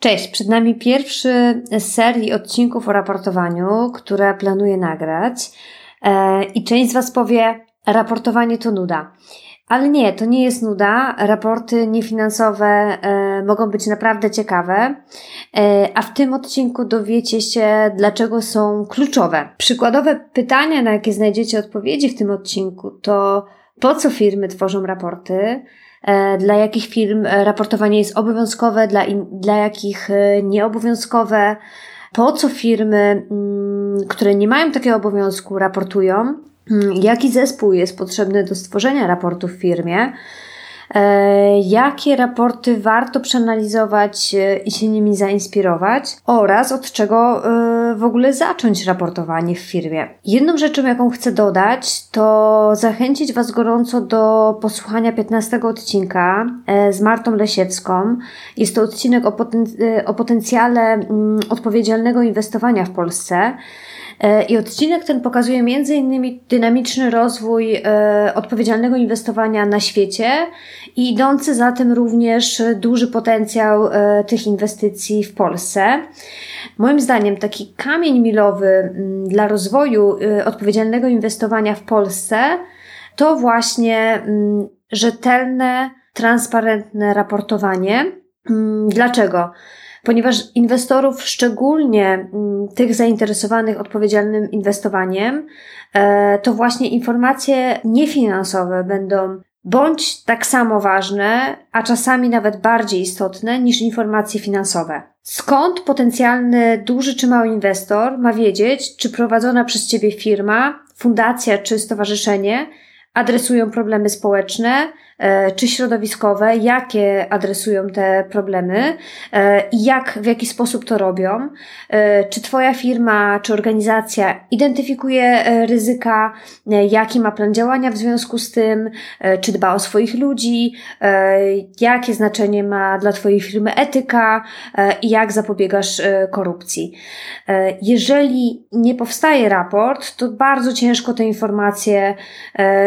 Cześć, przed nami pierwszy z serii odcinków o raportowaniu, które planuję nagrać. E, I część z Was powie, raportowanie to nuda. Ale nie, to nie jest nuda. Raporty niefinansowe e, mogą być naprawdę ciekawe, e, a w tym odcinku dowiecie się, dlaczego są kluczowe. Przykładowe pytania, na jakie znajdziecie odpowiedzi w tym odcinku, to po co firmy tworzą raporty, dla jakich firm e, raportowanie jest obowiązkowe, dla, in, dla jakich e, nieobowiązkowe, po co firmy, mm, które nie mają takiego obowiązku, raportują, mm, jaki zespół jest potrzebny do stworzenia raportu w firmie, E, jakie raporty warto przeanalizować e, i się nimi zainspirować oraz od czego e, w ogóle zacząć raportowanie w firmie. Jedną rzeczą, jaką chcę dodać, to zachęcić Was gorąco do posłuchania 15 odcinka z Martą Lesiewską. Jest to odcinek o, poten o potencjale mm, odpowiedzialnego inwestowania w Polsce. E, I odcinek ten pokazuje m.in. dynamiczny rozwój e, odpowiedzialnego inwestowania na świecie i idący za tym również duży potencjał e, tych inwestycji w Polsce. Moim zdaniem taki kamień milowy dla rozwoju odpowiedzialnego inwestowania w Polsce to właśnie rzetelne, transparentne raportowanie. Dlaczego? Ponieważ inwestorów, szczególnie mm, tych zainteresowanych odpowiedzialnym inwestowaniem, e, to właśnie informacje niefinansowe będą bądź tak samo ważne, a czasami nawet bardziej istotne niż informacje finansowe. Skąd potencjalny duży czy mały inwestor ma wiedzieć, czy prowadzona przez Ciebie firma, fundacja czy stowarzyszenie adresują problemy społeczne, czy środowiskowe, jakie adresują te problemy e, i jak, w jaki sposób to robią. E, czy Twoja firma, czy organizacja identyfikuje ryzyka, jaki ma plan działania w związku z tym, czy dba o swoich ludzi, jakie znaczenie ma dla Twojej firmy etyka i jak zapobiegasz korupcji. Jeżeli nie powstaje raport, to bardzo ciężko te informacje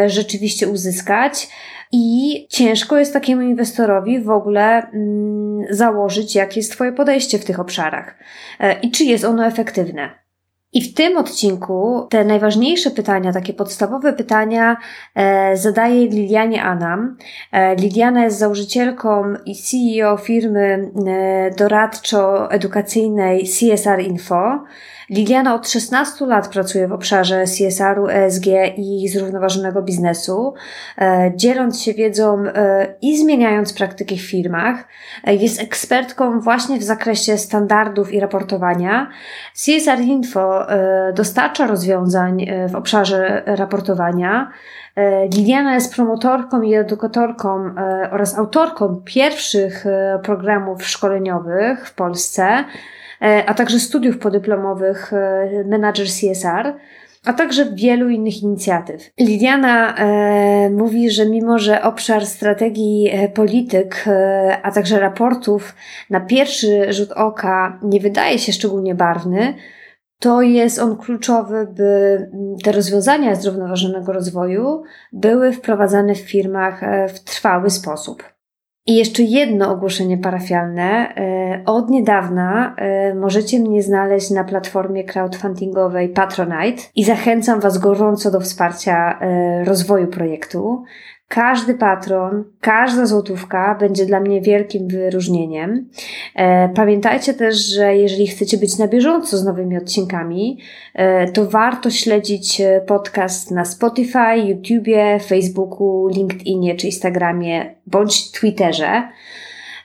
rzeczywiście uzyskać. I ciężko jest takiemu inwestorowi w ogóle mm, założyć, jakie jest Twoje podejście w tych obszarach e, i czy jest ono efektywne. I w tym odcinku te najważniejsze pytania, takie podstawowe pytania, e, zadaje Lilianie Anam. E, Liliana jest założycielką i CEO firmy e, doradczo-edukacyjnej CSR Info. Liliana od 16 lat pracuje w obszarze CSR-u, ESG i zrównoważonego biznesu, e, dzieląc się wiedzą e, i zmieniając praktyki w firmach. E, jest ekspertką właśnie w zakresie standardów i raportowania. CSR Info dostarcza rozwiązań w obszarze raportowania. Liliana jest promotorką i edukatorką oraz autorką pierwszych programów szkoleniowych w Polsce. E, a także studiów podyplomowych e, Manager CSR, a także wielu innych inicjatyw. Lidiana e, mówi, że mimo, że obszar strategii e, polityk, e, a także raportów na pierwszy rzut oka nie wydaje się szczególnie barwny, to jest on kluczowy, by te rozwiązania zrównoważonego rozwoju były wprowadzane w firmach w trwały sposób. I jeszcze jedno ogłoszenie parafialne. E, od niedawna e, możecie mnie znaleźć na platformie crowdfundingowej Patronite i zachęcam Was gorąco do wsparcia e, rozwoju projektu. Każdy patron, każda złotówka będzie dla mnie wielkim wyróżnieniem. E, pamiętajcie też, że jeżeli chcecie być na bieżąco z nowymi odcinkami, e, to warto śledzić e, podcast na Spotify, YouTubie, Facebooku, LinkedInie czy Instagramie bądź Twitterze.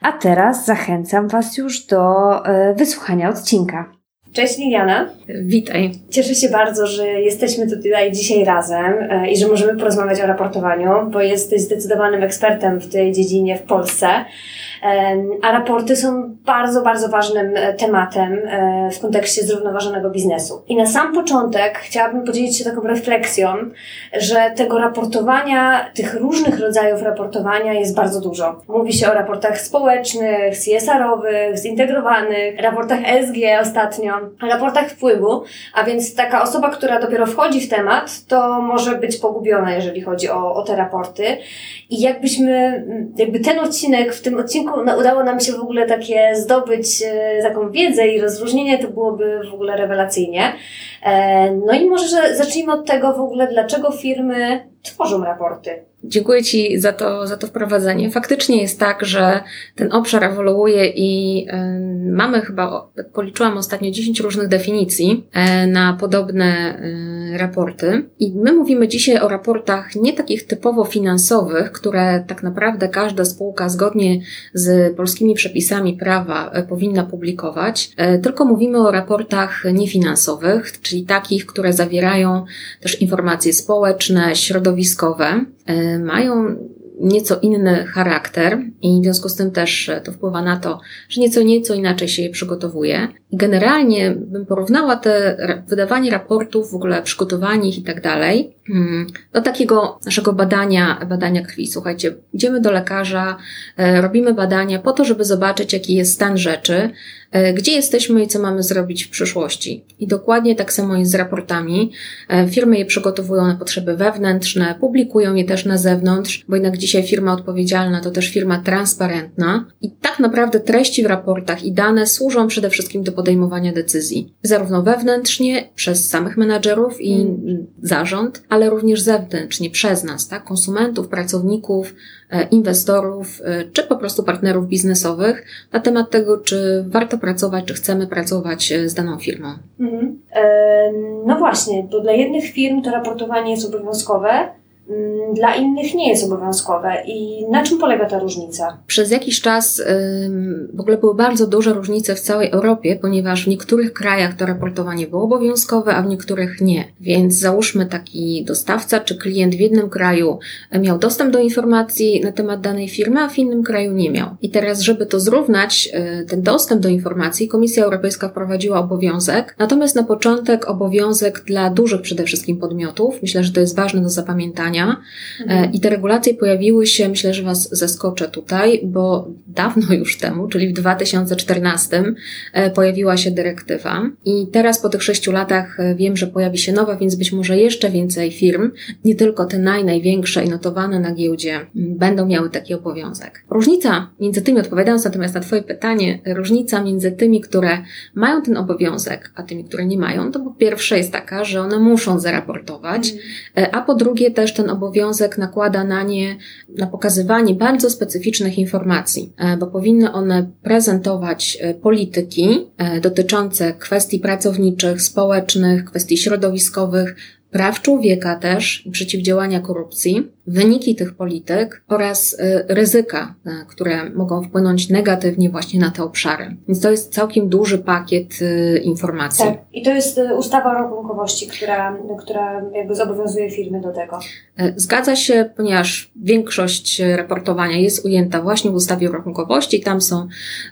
A teraz zachęcam Was już do wysłuchania odcinka. Cześć Liliana. Witaj. Cieszę się bardzo, że jesteśmy tutaj dzisiaj razem e, i że możemy porozmawiać o raportowaniu, bo jesteś zdecydowanym ekspertem w tej dziedzinie w Polsce. A raporty są bardzo, bardzo ważnym e, tematem e, w kontekście zrównoważonego biznesu. I na sam początek chciałabym podzielić się taką refleksją, że tego raportowania, tych różnych rodzajów raportowania jest bardzo dużo. Mówi się o raportach społecznych, CSR-owych, zintegrowanych, raportach ESG ostatnio, raportach wpływu, a więc taka osoba, która dopiero wchodzi w temat, to może być pogubiona, jeżeli chodzi o, o te raporty. I jakbyśmy, jakby ten odcinek, w tym odcinku no, udało nam się w ogóle takie zdobyć e, taką wiedzę i rozróżnienie, to byłoby w ogóle rewelacyjnie. E, no i może zacznijmy od tego w ogóle, dlaczego firmy tworzą raporty. Dziękuję Ci za to, za to wprowadzenie. Faktycznie jest tak, że ten obszar ewoluuje i mamy chyba, policzyłam ostatnio 10 różnych definicji y, na podobne y, raporty. I my mówimy dzisiaj o raportach nie takich typowo finansowych, które tak naprawdę każda spółka zgodnie z polskimi przepisami prawa powinna publikować, tylko mówimy o raportach niefinansowych, czyli takich, które zawierają też informacje społeczne, środowiskowe, mają nieco inny charakter i w związku z tym też to wpływa na to, że nieco, nieco inaczej się je przygotowuje. Generalnie bym porównała te wydawanie raportów, w ogóle przygotowanie ich i tak dalej, do takiego naszego badania, badania krwi. Słuchajcie, idziemy do lekarza, e, robimy badania po to, żeby zobaczyć, jaki jest stan rzeczy, e, gdzie jesteśmy i co mamy zrobić w przyszłości. I dokładnie tak samo jest z raportami. E, firmy je przygotowują na potrzeby wewnętrzne, publikują je też na zewnątrz, bo jednak dzisiaj firma odpowiedzialna to też firma transparentna. I tak naprawdę treści w raportach i dane służą przede wszystkim do podejmowania decyzji. Zarówno wewnętrznie, przez samych menadżerów i mm. zarząd, ale również zewnętrznie, przez nas, tak? Konsumentów, pracowników, e, inwestorów, e, czy po prostu partnerów biznesowych na temat tego, czy warto pracować, czy chcemy pracować e, z daną firmą. Mhm. no właśnie, bo dla jednych firm to raportowanie jest obowiązkowe, dla innych nie jest obowiązkowe. I na czym polega ta różnica? Przez jakiś czas w ogóle były bardzo duże różnice w całej Europie, ponieważ w niektórych krajach to raportowanie było obowiązkowe, a w niektórych nie. Więc załóżmy taki dostawca czy klient w jednym kraju miał dostęp do informacji na temat danej firmy, a w innym kraju nie miał. I teraz, żeby to zrównać, y, ten dostęp do informacji, Komisja Europejska wprowadziła obowiązek, natomiast na początek obowiązek dla dużych przede wszystkim podmiotów. Myślę, że to jest ważne do zapamiętania Mhm. I te regulacje pojawiły się, myślę, że Was zaskoczę tutaj, bo dawno już temu, czyli w 2014 e, pojawiła się dyrektywa i teraz po tych sześciu latach e, wiem, że pojawi się nowa, więc być może jeszcze więcej firm, nie tylko te naj, największe i notowane na giełdzie, będą miały taki obowiązek. Różnica między tymi, odpowiadając natomiast na Twoje pytanie, różnica między tymi, które mają ten obowiązek, a tymi, które nie mają, to po pierwsze jest taka, że one muszą zaraportować, mm. a po drugie też ten obowiązek nakłada na nie na pokazywanie bardzo specyficznych informacji, e, bo powinny one prezentować e, polityki e, dotyczące kwestii pracowniczych, społecznych, kwestii środowiskowych, praw człowieka też i przeciwdziałania korupcji, wyniki tych polityk oraz y, ryzyka, y, które mogą wpłynąć negatywnie właśnie na te obszary. Więc to jest całkiem duży pakiet y, informacji. Tak, i to jest ustawa o rachunkowości, która, która jakby zobowiązuje firmy do tego. Zgadza się, ponieważ większość raportowania jest ujęta właśnie w ustawie o rachunkowości. Tam są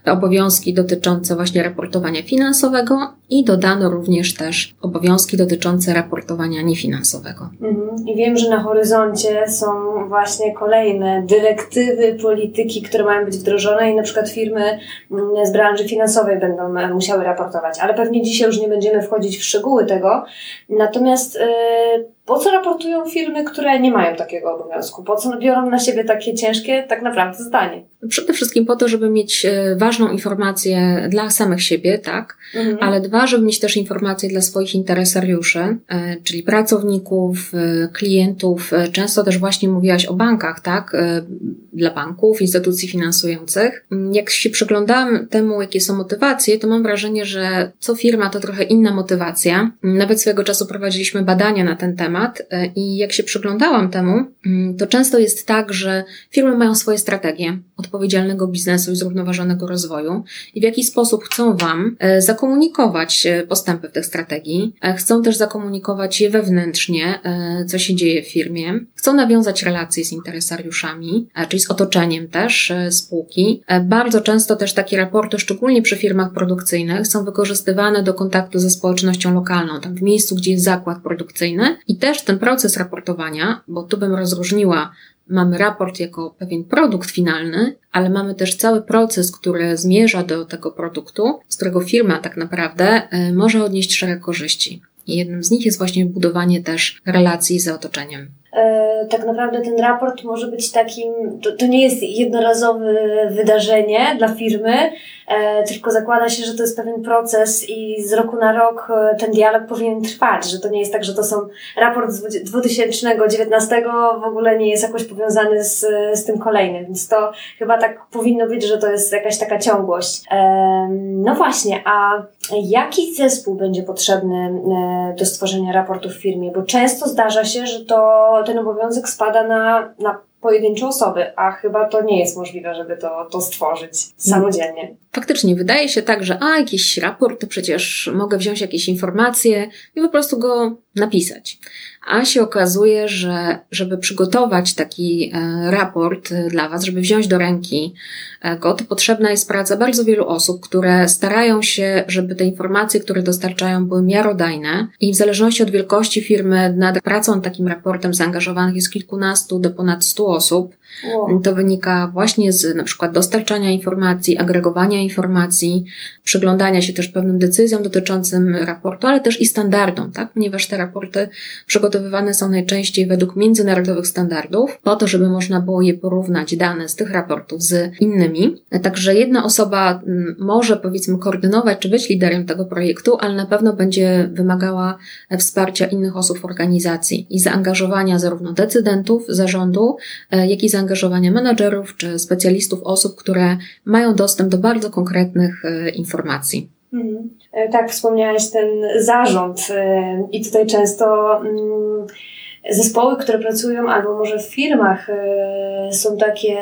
obowiązki dotyczące właśnie raportowania finansowego i dodano również też obowiązki dotyczące raportowania niefinansowego. Mhm. I wiem, że na horyzoncie są właśnie kolejne dyrektywy, polityki, które mają być wdrożone i na przykład firmy mm, z branży finansowej będą e, musiały raportować. Ale pewnie dzisiaj już nie będziemy wchodzić w szczegóły tego. Natomiast yy, po co raportują firmy, które nie mają takiego obowiązku? Po co biorą na siebie takie ciężkie tak naprawdę zdanie? Przede wszystkim po to, żeby mieć e, ważną informację dla samych siebie, tak? Mhm. Ale dwa, żeby mieć też informacje dla swoich interesariuszy, e, czyli pracowników, e, klientów. Często też właśnie mówiłaś o bankach, tak? Dla banków, instytucji finansujących. Mm, jak się przyglądałam temu, jakie są motywacje, to mam wrażenie, że co firma to trochę inna motywacja. Nawet swego czasu prowadziliśmy badania na ten temat temat i jak się przyglądałam temu, mm, to często jest tak, że firmy mają swoje strategie odpowiedzialnego biznesu i zrównoważonego rozwoju i w jaki sposób chcą Wam zakomunikować postępy w tych strategii, chcą też zakomunikować je wewnętrznie, co się dzieje w firmie, chcą nawiązać relacje z interesariuszami, czyli z otoczeniem też spółki. Bardzo często też takie raporty, szczególnie przy firmach produkcyjnych, są wykorzystywane do kontaktu ze społecznością lokalną, tam w miejscu, gdzie jest zakład produkcyjny. I też ten proces raportowania, bo tu bym rozróżniła mamy raport jako pewien produkt finalny, ale mamy też cały proces, który zmierza do tego produktu, z którego firma tak naprawdę y, może odnieść szereg korzyści. I jednym z nich jest właśnie budowanie też relacji z otoczeniem. E, tak naprawdę ten raport może być takim, to, to nie jest jednorazowe wydarzenie dla firmy, tylko zakłada się, że to jest pewien proces i z roku na rok e, ten dialog powinien trwać, że to nie jest tak, że to są raport z 2019 w ogóle nie jest jakoś powiązany z, z tym kolejnym, więc to chyba tak powinno być, że to jest jakaś taka ciągłość. No właśnie, a jaki zespół będzie potrzebny do stworzenia raportu w firmie? Bo często zdarza się, że to ten obowiązek spada na, na pojedyncze osoby, a chyba to nie jest możliwe, żeby to, to stworzyć samodzielnie. Faktycznie, wydaje się tak, że a, jakiś raport, to przecież mogę wziąć jakieś informacje i po prostu go napisać. A się okazuje, że żeby przygotować taki e, raport e, dla Was, żeby wziąć do ręki e, go, to potrzebna jest praca bardzo wielu osób, które starają się, żeby te informacje, które dostarczają, były miarodajne i w zależności od wielkości firmy nad pracą takim raportem zaangażowanych jest kilkunastu do ponad stu osób. To wynika właśnie z na przykład dostarczania informacji, agregowania informacji, przyglądania się też pewnym decyzjom dotyczącym raportu, ale też i standardom, tak? Ponieważ te raporty przygotowywane są najczęściej według międzynarodowych standardów, po to, żeby można było je porównać, dane z tych raportów z innymi. Także jedna osoba mm, może powiedzmy koordynować czy być liderem tego projektu, ale na pewno będzie wymagała wsparcia innych osób w organizacji i zaangażowania zarówno decydentów, zarządu, e, jak i zaangażowania menedżerów czy specjalistów, osób, które mają dostęp do bardzo konkretnych e, informacji. Mhm. E, tak, wspomniałeś ten zarząd e, i tutaj często mm, zespoły, które pracują albo może w firmach są takie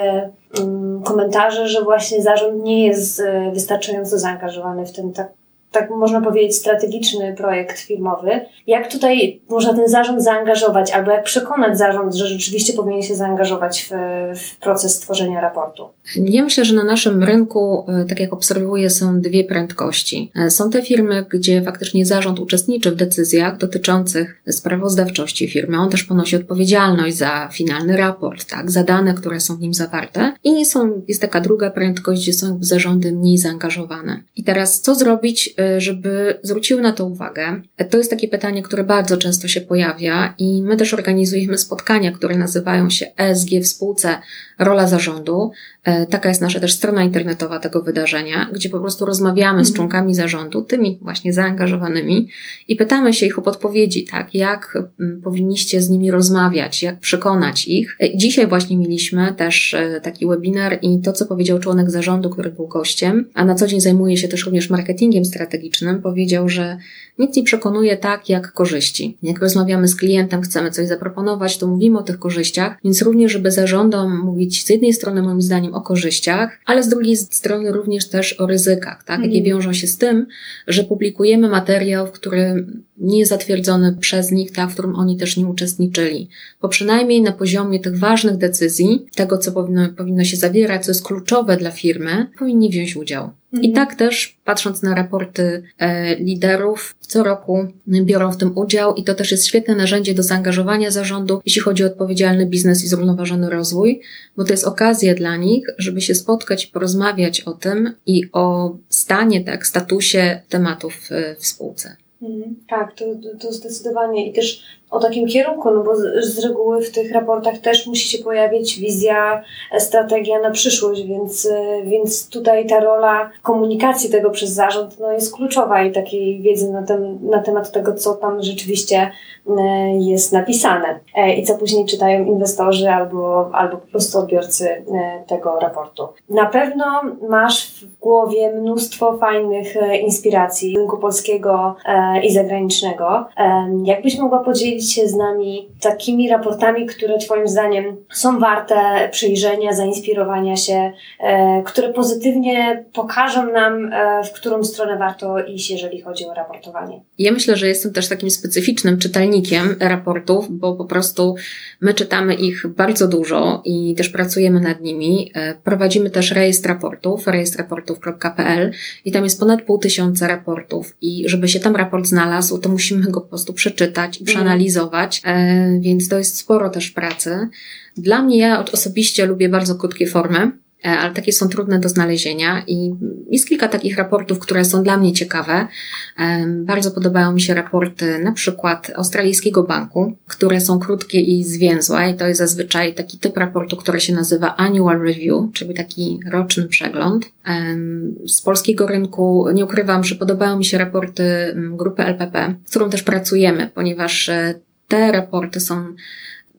mm, komentarze, że właśnie zarząd nie jest wystarczająco zaangażowany w ten tak tak można powiedzieć, strategiczny projekt filmowy. Jak tutaj można ten zarząd zaangażować, albo jak przekonać zarząd, że rzeczywiście powinien się zaangażować w, w proces tworzenia raportu? Ja myślę, że na naszym rynku, e, tak jak obserwuję, są dwie prędkości. E, są te firmy, gdzie faktycznie zarząd uczestniczy w decyzjach dotyczących sprawozdawczości firmy. On też ponosi odpowiedzialność za finalny raport, tak, za dane, które są w nim zawarte. I są, jest taka druga prędkość, gdzie są zarządy mniej zaangażowane. I teraz co zrobić, e, żeby zwróciły na to uwagę. To jest takie pytanie, które bardzo często się pojawia i my też organizujemy spotkania, które nazywają się ESG w spółce Rola Zarządu. E, taka jest nasza też strona internetowa tego wydarzenia, gdzie po prostu rozmawiamy z mhm. członkami zarządu, tymi właśnie zaangażowanymi i pytamy się ich o podpowiedzi, tak, jak mm, powinniście z nimi rozmawiać, jak przekonać ich. E, dzisiaj właśnie mieliśmy też e, taki webinar i to, co powiedział członek zarządu, który był gościem, a na co dzień zajmuje się też również marketingiem strategicznym, powiedział, że nic nie przekonuje tak, jak korzyści. Jak rozmawiamy z klientem, chcemy coś zaproponować, to mówimy o tych korzyściach, więc również, żeby zarządom mówić z jednej strony moim zdaniem o korzyściach, ale z drugiej strony również też o ryzykach, tak? Jakie mhm. wiążą się z tym, że publikujemy materiał, w którym nie jest zatwierdzony przez nich, tak, w którym oni też nie uczestniczyli. Bo przynajmniej na poziomie tych ważnych decyzji, tego co powinno, powinno się zawierać, co jest kluczowe dla firmy, powinni wziąć udział. I mhm. tak też, patrząc na raporty e, liderów, co roku biorą w tym udział i to też jest świetne narzędzie do zaangażowania zarządu, jeśli chodzi o odpowiedzialny biznes i zrównoważony rozwój, bo to jest okazja dla nich, żeby się spotkać i porozmawiać o tym i o stanie, tak, statusie tematów w spółce. Mhm. Tak, to, to zdecydowanie i też o takim kierunku, no bo z, z, reguły w tych raportach też musi się pojawić wizja, e, strategia na przyszłość, więc, e, więc tutaj ta rola komunikacji tego przez zarząd no, jest kluczowa i takiej wiedzy na, na temat tego, co tam rzeczywiście e, jest napisane i co później czytają inwestorzy albo, albo po prostu odbiorcy tego raportu. Na pewno masz w głowie mnóstwo fajnych inspiracji rynku polskiego i zagranicznego. Jakbyś mogła podzielić się z nami takimi raportami, które Twoim zdaniem są warte przyjrzenia, zainspirowania się, e, które pozytywnie pokażą nam, e, w którą stronę warto iść, jeżeli chodzi o raportowanie. Ja myślę, że jestem też takim specyficznym czytelnikiem raportów, bo po prostu my czytamy ich bardzo dużo i też pracujemy nad nimi. E, prowadzimy też rejestr raportów, rejestraportów.pl i tam jest ponad pół tysiąca raportów i żeby się tam raport znalazł, to musimy go po prostu przeczytać i mhm. Przeanalizować, więc to jest sporo też pracy. Dla mnie, ja osobiście lubię bardzo krótkie formy, e, ale takie są trudne do znalezienia i jest kilka takich raportów, które są dla mnie ciekawe. Bardzo podobają mi się raporty na przykład Australijskiego Banku, które są krótkie i zwięzłe i to jest zazwyczaj taki typ raportu, który się nazywa Annual Review, czyli taki roczny przegląd. Z polskiego rynku nie ukrywam, że podobają mi się raporty grupy LPP, z którą też pracujemy, ponieważ e, te raporty są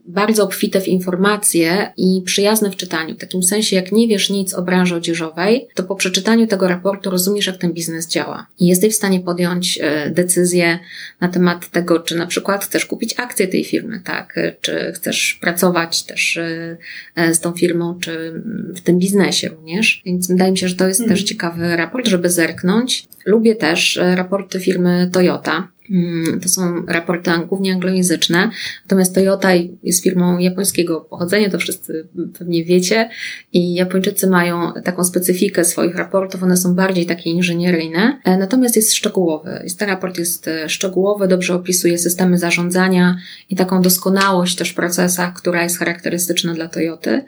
bardzo obfite w informacje i przyjazne w czytaniu. W takim sensie, jak nie wiesz nic o branży odzieżowej, to po przeczytaniu tego raportu rozumiesz, jak ten biznes działa. I jesteś w stanie podjąć e, decyzję na temat tego, czy na przykład chcesz kupić akcje tej firmy, tak? Czy chcesz pracować też e, e, z tą firmą, czy w tym biznesie również. Więc wydaje mi się, że to jest też mhm. ciekawy raport, żeby zerknąć. Lubię też raporty firmy Toyota to są raporty głównie anglojęzyczne. Natomiast Toyota jest firmą japońskiego pochodzenia, to wszyscy pewnie wiecie. I Japończycy mają taką specyfikę swoich raportów, one są bardziej takie inżynieryjne. E, natomiast jest szczegółowy. Ten raport jest e, szczegółowy, dobrze opisuje systemy zarządzania i taką doskonałość też w procesach, która jest charakterystyczna dla Toyoty.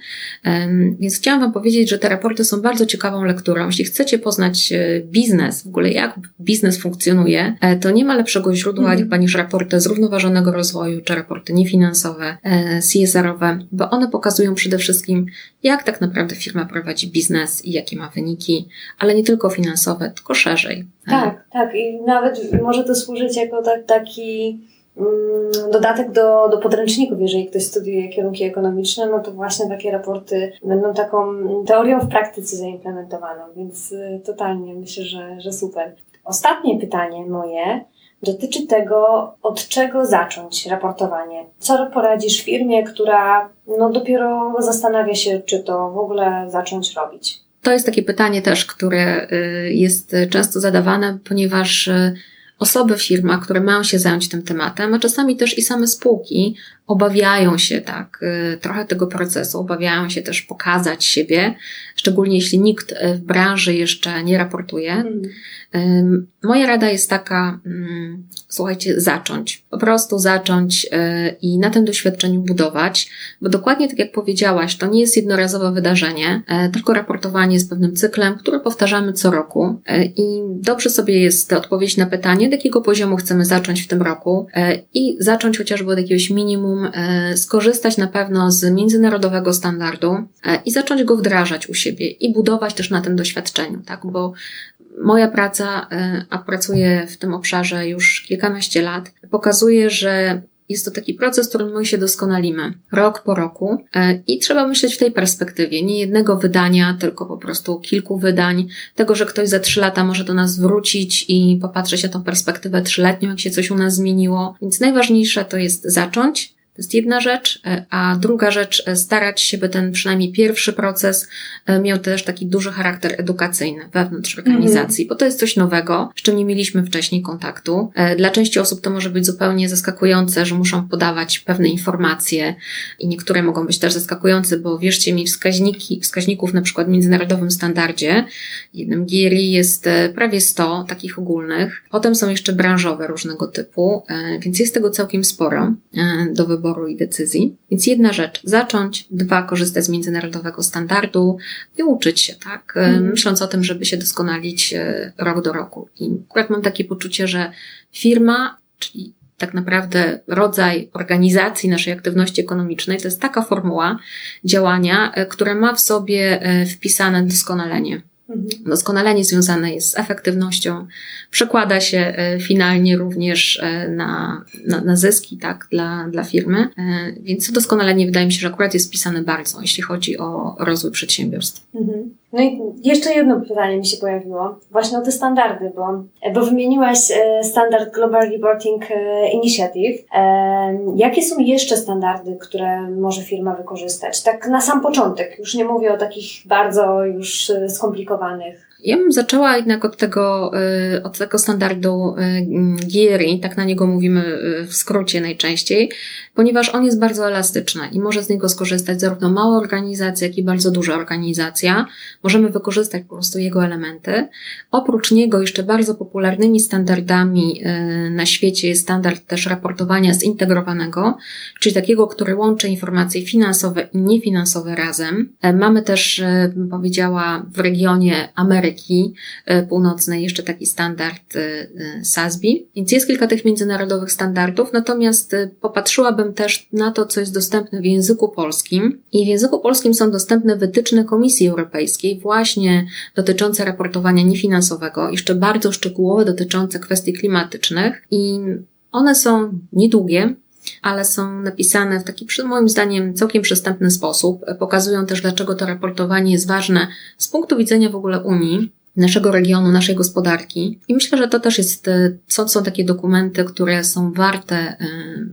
Więc chciałam Wam powiedzieć, że te raporty są bardzo ciekawą lekturą. Jeśli chcecie poznać e, biznes, w ogóle jak biznes funkcjonuje, to nie ma lepszego źródła mm. chyba niż raporty zrównoważonego rozwoju czy raporty niefinansowe, e, CSR-owe, bo one pokazują przede wszystkim, jak tak naprawdę firma prowadzi biznes i jakie ma wyniki, ale nie tylko finansowe, tylko szerzej. Tak, tak. I nawet może to służyć jako tak, taki mm, dodatek do, do podręczników, jeżeli ktoś studiuje kierunki ekonomiczne, no to właśnie takie raporty będą taką teorią w praktyce zaimplementowaną, więc y, totalnie myślę, że, że super. Ostatnie pytanie moje dotyczy tego, od czego zacząć raportowanie. Co poradzisz firmie, która no dopiero zastanawia się, czy to w ogóle zacząć robić? To jest takie pytanie też, które y, jest często zadawane, ponieważ y, osoby w firmach, które mają się zająć tym tematem, a czasami też i same spółki obawiają się tak y, trochę tego procesu, obawiają się też pokazać siebie, szczególnie jeśli nikt w branży jeszcze nie raportuje. Mm. Moja rada jest taka, mm, słuchajcie, zacząć. Po prostu zacząć y, i na tym doświadczeniu budować, bo dokładnie tak jak powiedziałaś, to nie jest jednorazowe wydarzenie, e, tylko raportowanie z pewnym cyklem, który powtarzamy co roku e, i dobrze sobie jest odpowiedzieć na pytanie, do jakiego poziomu chcemy zacząć w tym roku e, i zacząć chociażby od jakiegoś minimum, skorzystać na pewno z międzynarodowego standardu i zacząć go wdrażać u siebie i budować też na tym doświadczeniu, tak, bo moja praca, e, a pracuję w tym obszarze już kilkanaście lat, pokazuje, że jest to taki proces, w którym my się doskonalimy rok po roku e, i trzeba myśleć w tej perspektywie. Nie jednego wydania, tylko po prostu kilku wydań. Tego, że ktoś za trzy lata może do nas wrócić i popatrzeć na tą perspektywę trzyletnią, jak się coś u nas zmieniło. Więc najważniejsze to jest zacząć, to jest jedna rzecz, e, a druga rzecz, e, starać się, by ten przynajmniej pierwszy proces e, miał też taki duży charakter edukacyjny wewnątrz organizacji, mm. bo to jest coś nowego, z czym nie mieliśmy wcześniej kontaktu. Dla części osób to może być zupełnie zaskakujące, że muszą podawać pewne informacje i niektóre mogą być też zaskakujące, bo wierzcie mi, wskaźniki, wskaźników na przykład w międzynarodowym standardzie, jednym GRI jest prawie 100 takich ogólnych. Potem są jeszcze branżowe różnego typu, więc jest tego całkiem sporo do wyboru wyboru i decyzji. Więc jedna rzecz, zacząć, dwa, korzystać z międzynarodowego standardu i uczyć się, tak? Mm. Myśląc o tym, żeby się doskonalić e, rok do roku. I akurat mam takie poczucie, że firma, czyli tak naprawdę rodzaj organizacji naszej aktywności ekonomicznej, to jest taka formuła działania, e, która ma w sobie wpisane doskonalenie. Mhm. Doskonalenie związane jest z efektywnością, przekłada się e, finalnie również e, na, na, na zyski tak, dla, dla firmy, e, więc doskonalenie wydaje mi się, że akurat jest pisane bardzo, jeśli chodzi o rozwój przedsiębiorstw. Mhm. No i jeszcze jedno pytanie mi się pojawiło, właśnie o te standardy, bo, bo wymieniłaś e, standard Global Reporting e, Initiative. E, jakie są jeszcze standardy, które może firma wykorzystać? Tak na sam początek, już nie mówię o takich bardzo już skomplikowanych. Ja bym zaczęła jednak od tego, y, od tego standardu y, GRI, tak na niego mówimy y, w skrócie najczęściej, ponieważ on jest bardzo elastyczny i może z niego skorzystać zarówno mała organizacja, jak i bardzo duża organizacja. Możemy wykorzystać po prostu jego elementy. Oprócz niego jeszcze bardzo popularnymi standardami na świecie jest standard też raportowania zintegrowanego, czyli takiego, który łączy informacje finansowe i niefinansowe razem. E, mamy też, bym powiedziała, w regionie Ameryki Ameryki e, Północnej jeszcze taki standard e, e, SASBI. Więc jest kilka tych międzynarodowych standardów, natomiast popatrzyłabym też na to, co jest dostępne w języku polskim. I w języku polskim są dostępne wytyczne Komisji Europejskiej właśnie dotyczące raportowania niefinansowego, jeszcze bardzo szczegółowe dotyczące kwestii klimatycznych i one są niedługie, ale są napisane w taki, moim zdaniem, całkiem przystępny sposób. Pokazują też, dlaczego to raportowanie jest ważne z punktu widzenia w ogóle Unii, naszego regionu, naszej gospodarki. I myślę, że to też jest, są, są takie dokumenty, które są warte, e,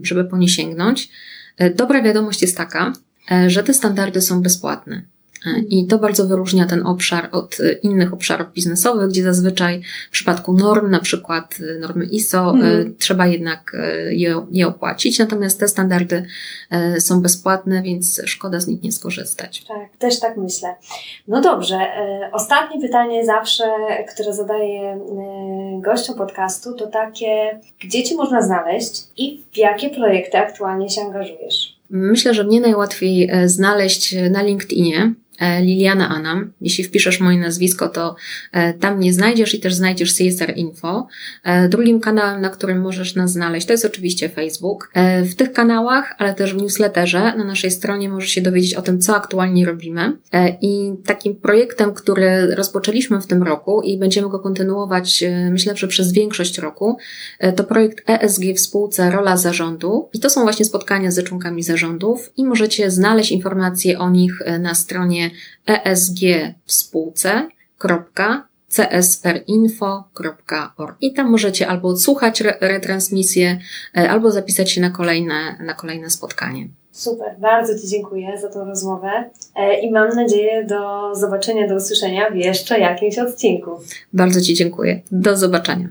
żeby po nie sięgnąć. E, dobra wiadomość jest taka, e, że te standardy są bezpłatne. E, I to bardzo wyróżnia ten obszar od e, innych obszarów biznesowych, gdzie zazwyczaj w przypadku norm, na przykład e, normy ISO, mhm. trzeba jednak je, je opłacić. Natomiast te standardy są bezpłatne, więc szkoda z nich nie skorzystać. Tak, też tak myślę. No dobrze. Ostatnie pytanie zawsze, które zadaję gościom podcastu, to takie, gdzie Cię można znaleźć i w jakie projekty aktualnie się angażujesz? Myślę, że mnie najłatwiej znaleźć na LinkedInie. E, Liliana Anam. Jeśli wpiszesz moje nazwisko, to e, tam mnie znajdziesz i też znajdziesz CSR Info. E, drugim kanałem, na którym możesz nas znaleźć, to jest oczywiście Facebook. W tych kanałach, ale też w newsletterze na naszej stronie możesz się dowiedzieć o tym, co aktualnie robimy. I takim projektem, który rozpoczęliśmy w tym roku i będziemy go kontynuować, myślę, że przez większość roku, to projekt ESG w spółce Rola Zarządu. I to są właśnie spotkania z członkami zarządów i możecie znaleźć informacje o nich na stronie esg w spółce csrinfo.org i tam możecie albo odsłuchać re retransmisję, e, albo zapisać się na kolejne, na kolejne spotkanie. Super, bardzo Ci dziękuję za tą rozmowę e, i mam nadzieję do zobaczenia, do usłyszenia w jeszcze jakimś odcinku. Bardzo Ci dziękuję. Do zobaczenia.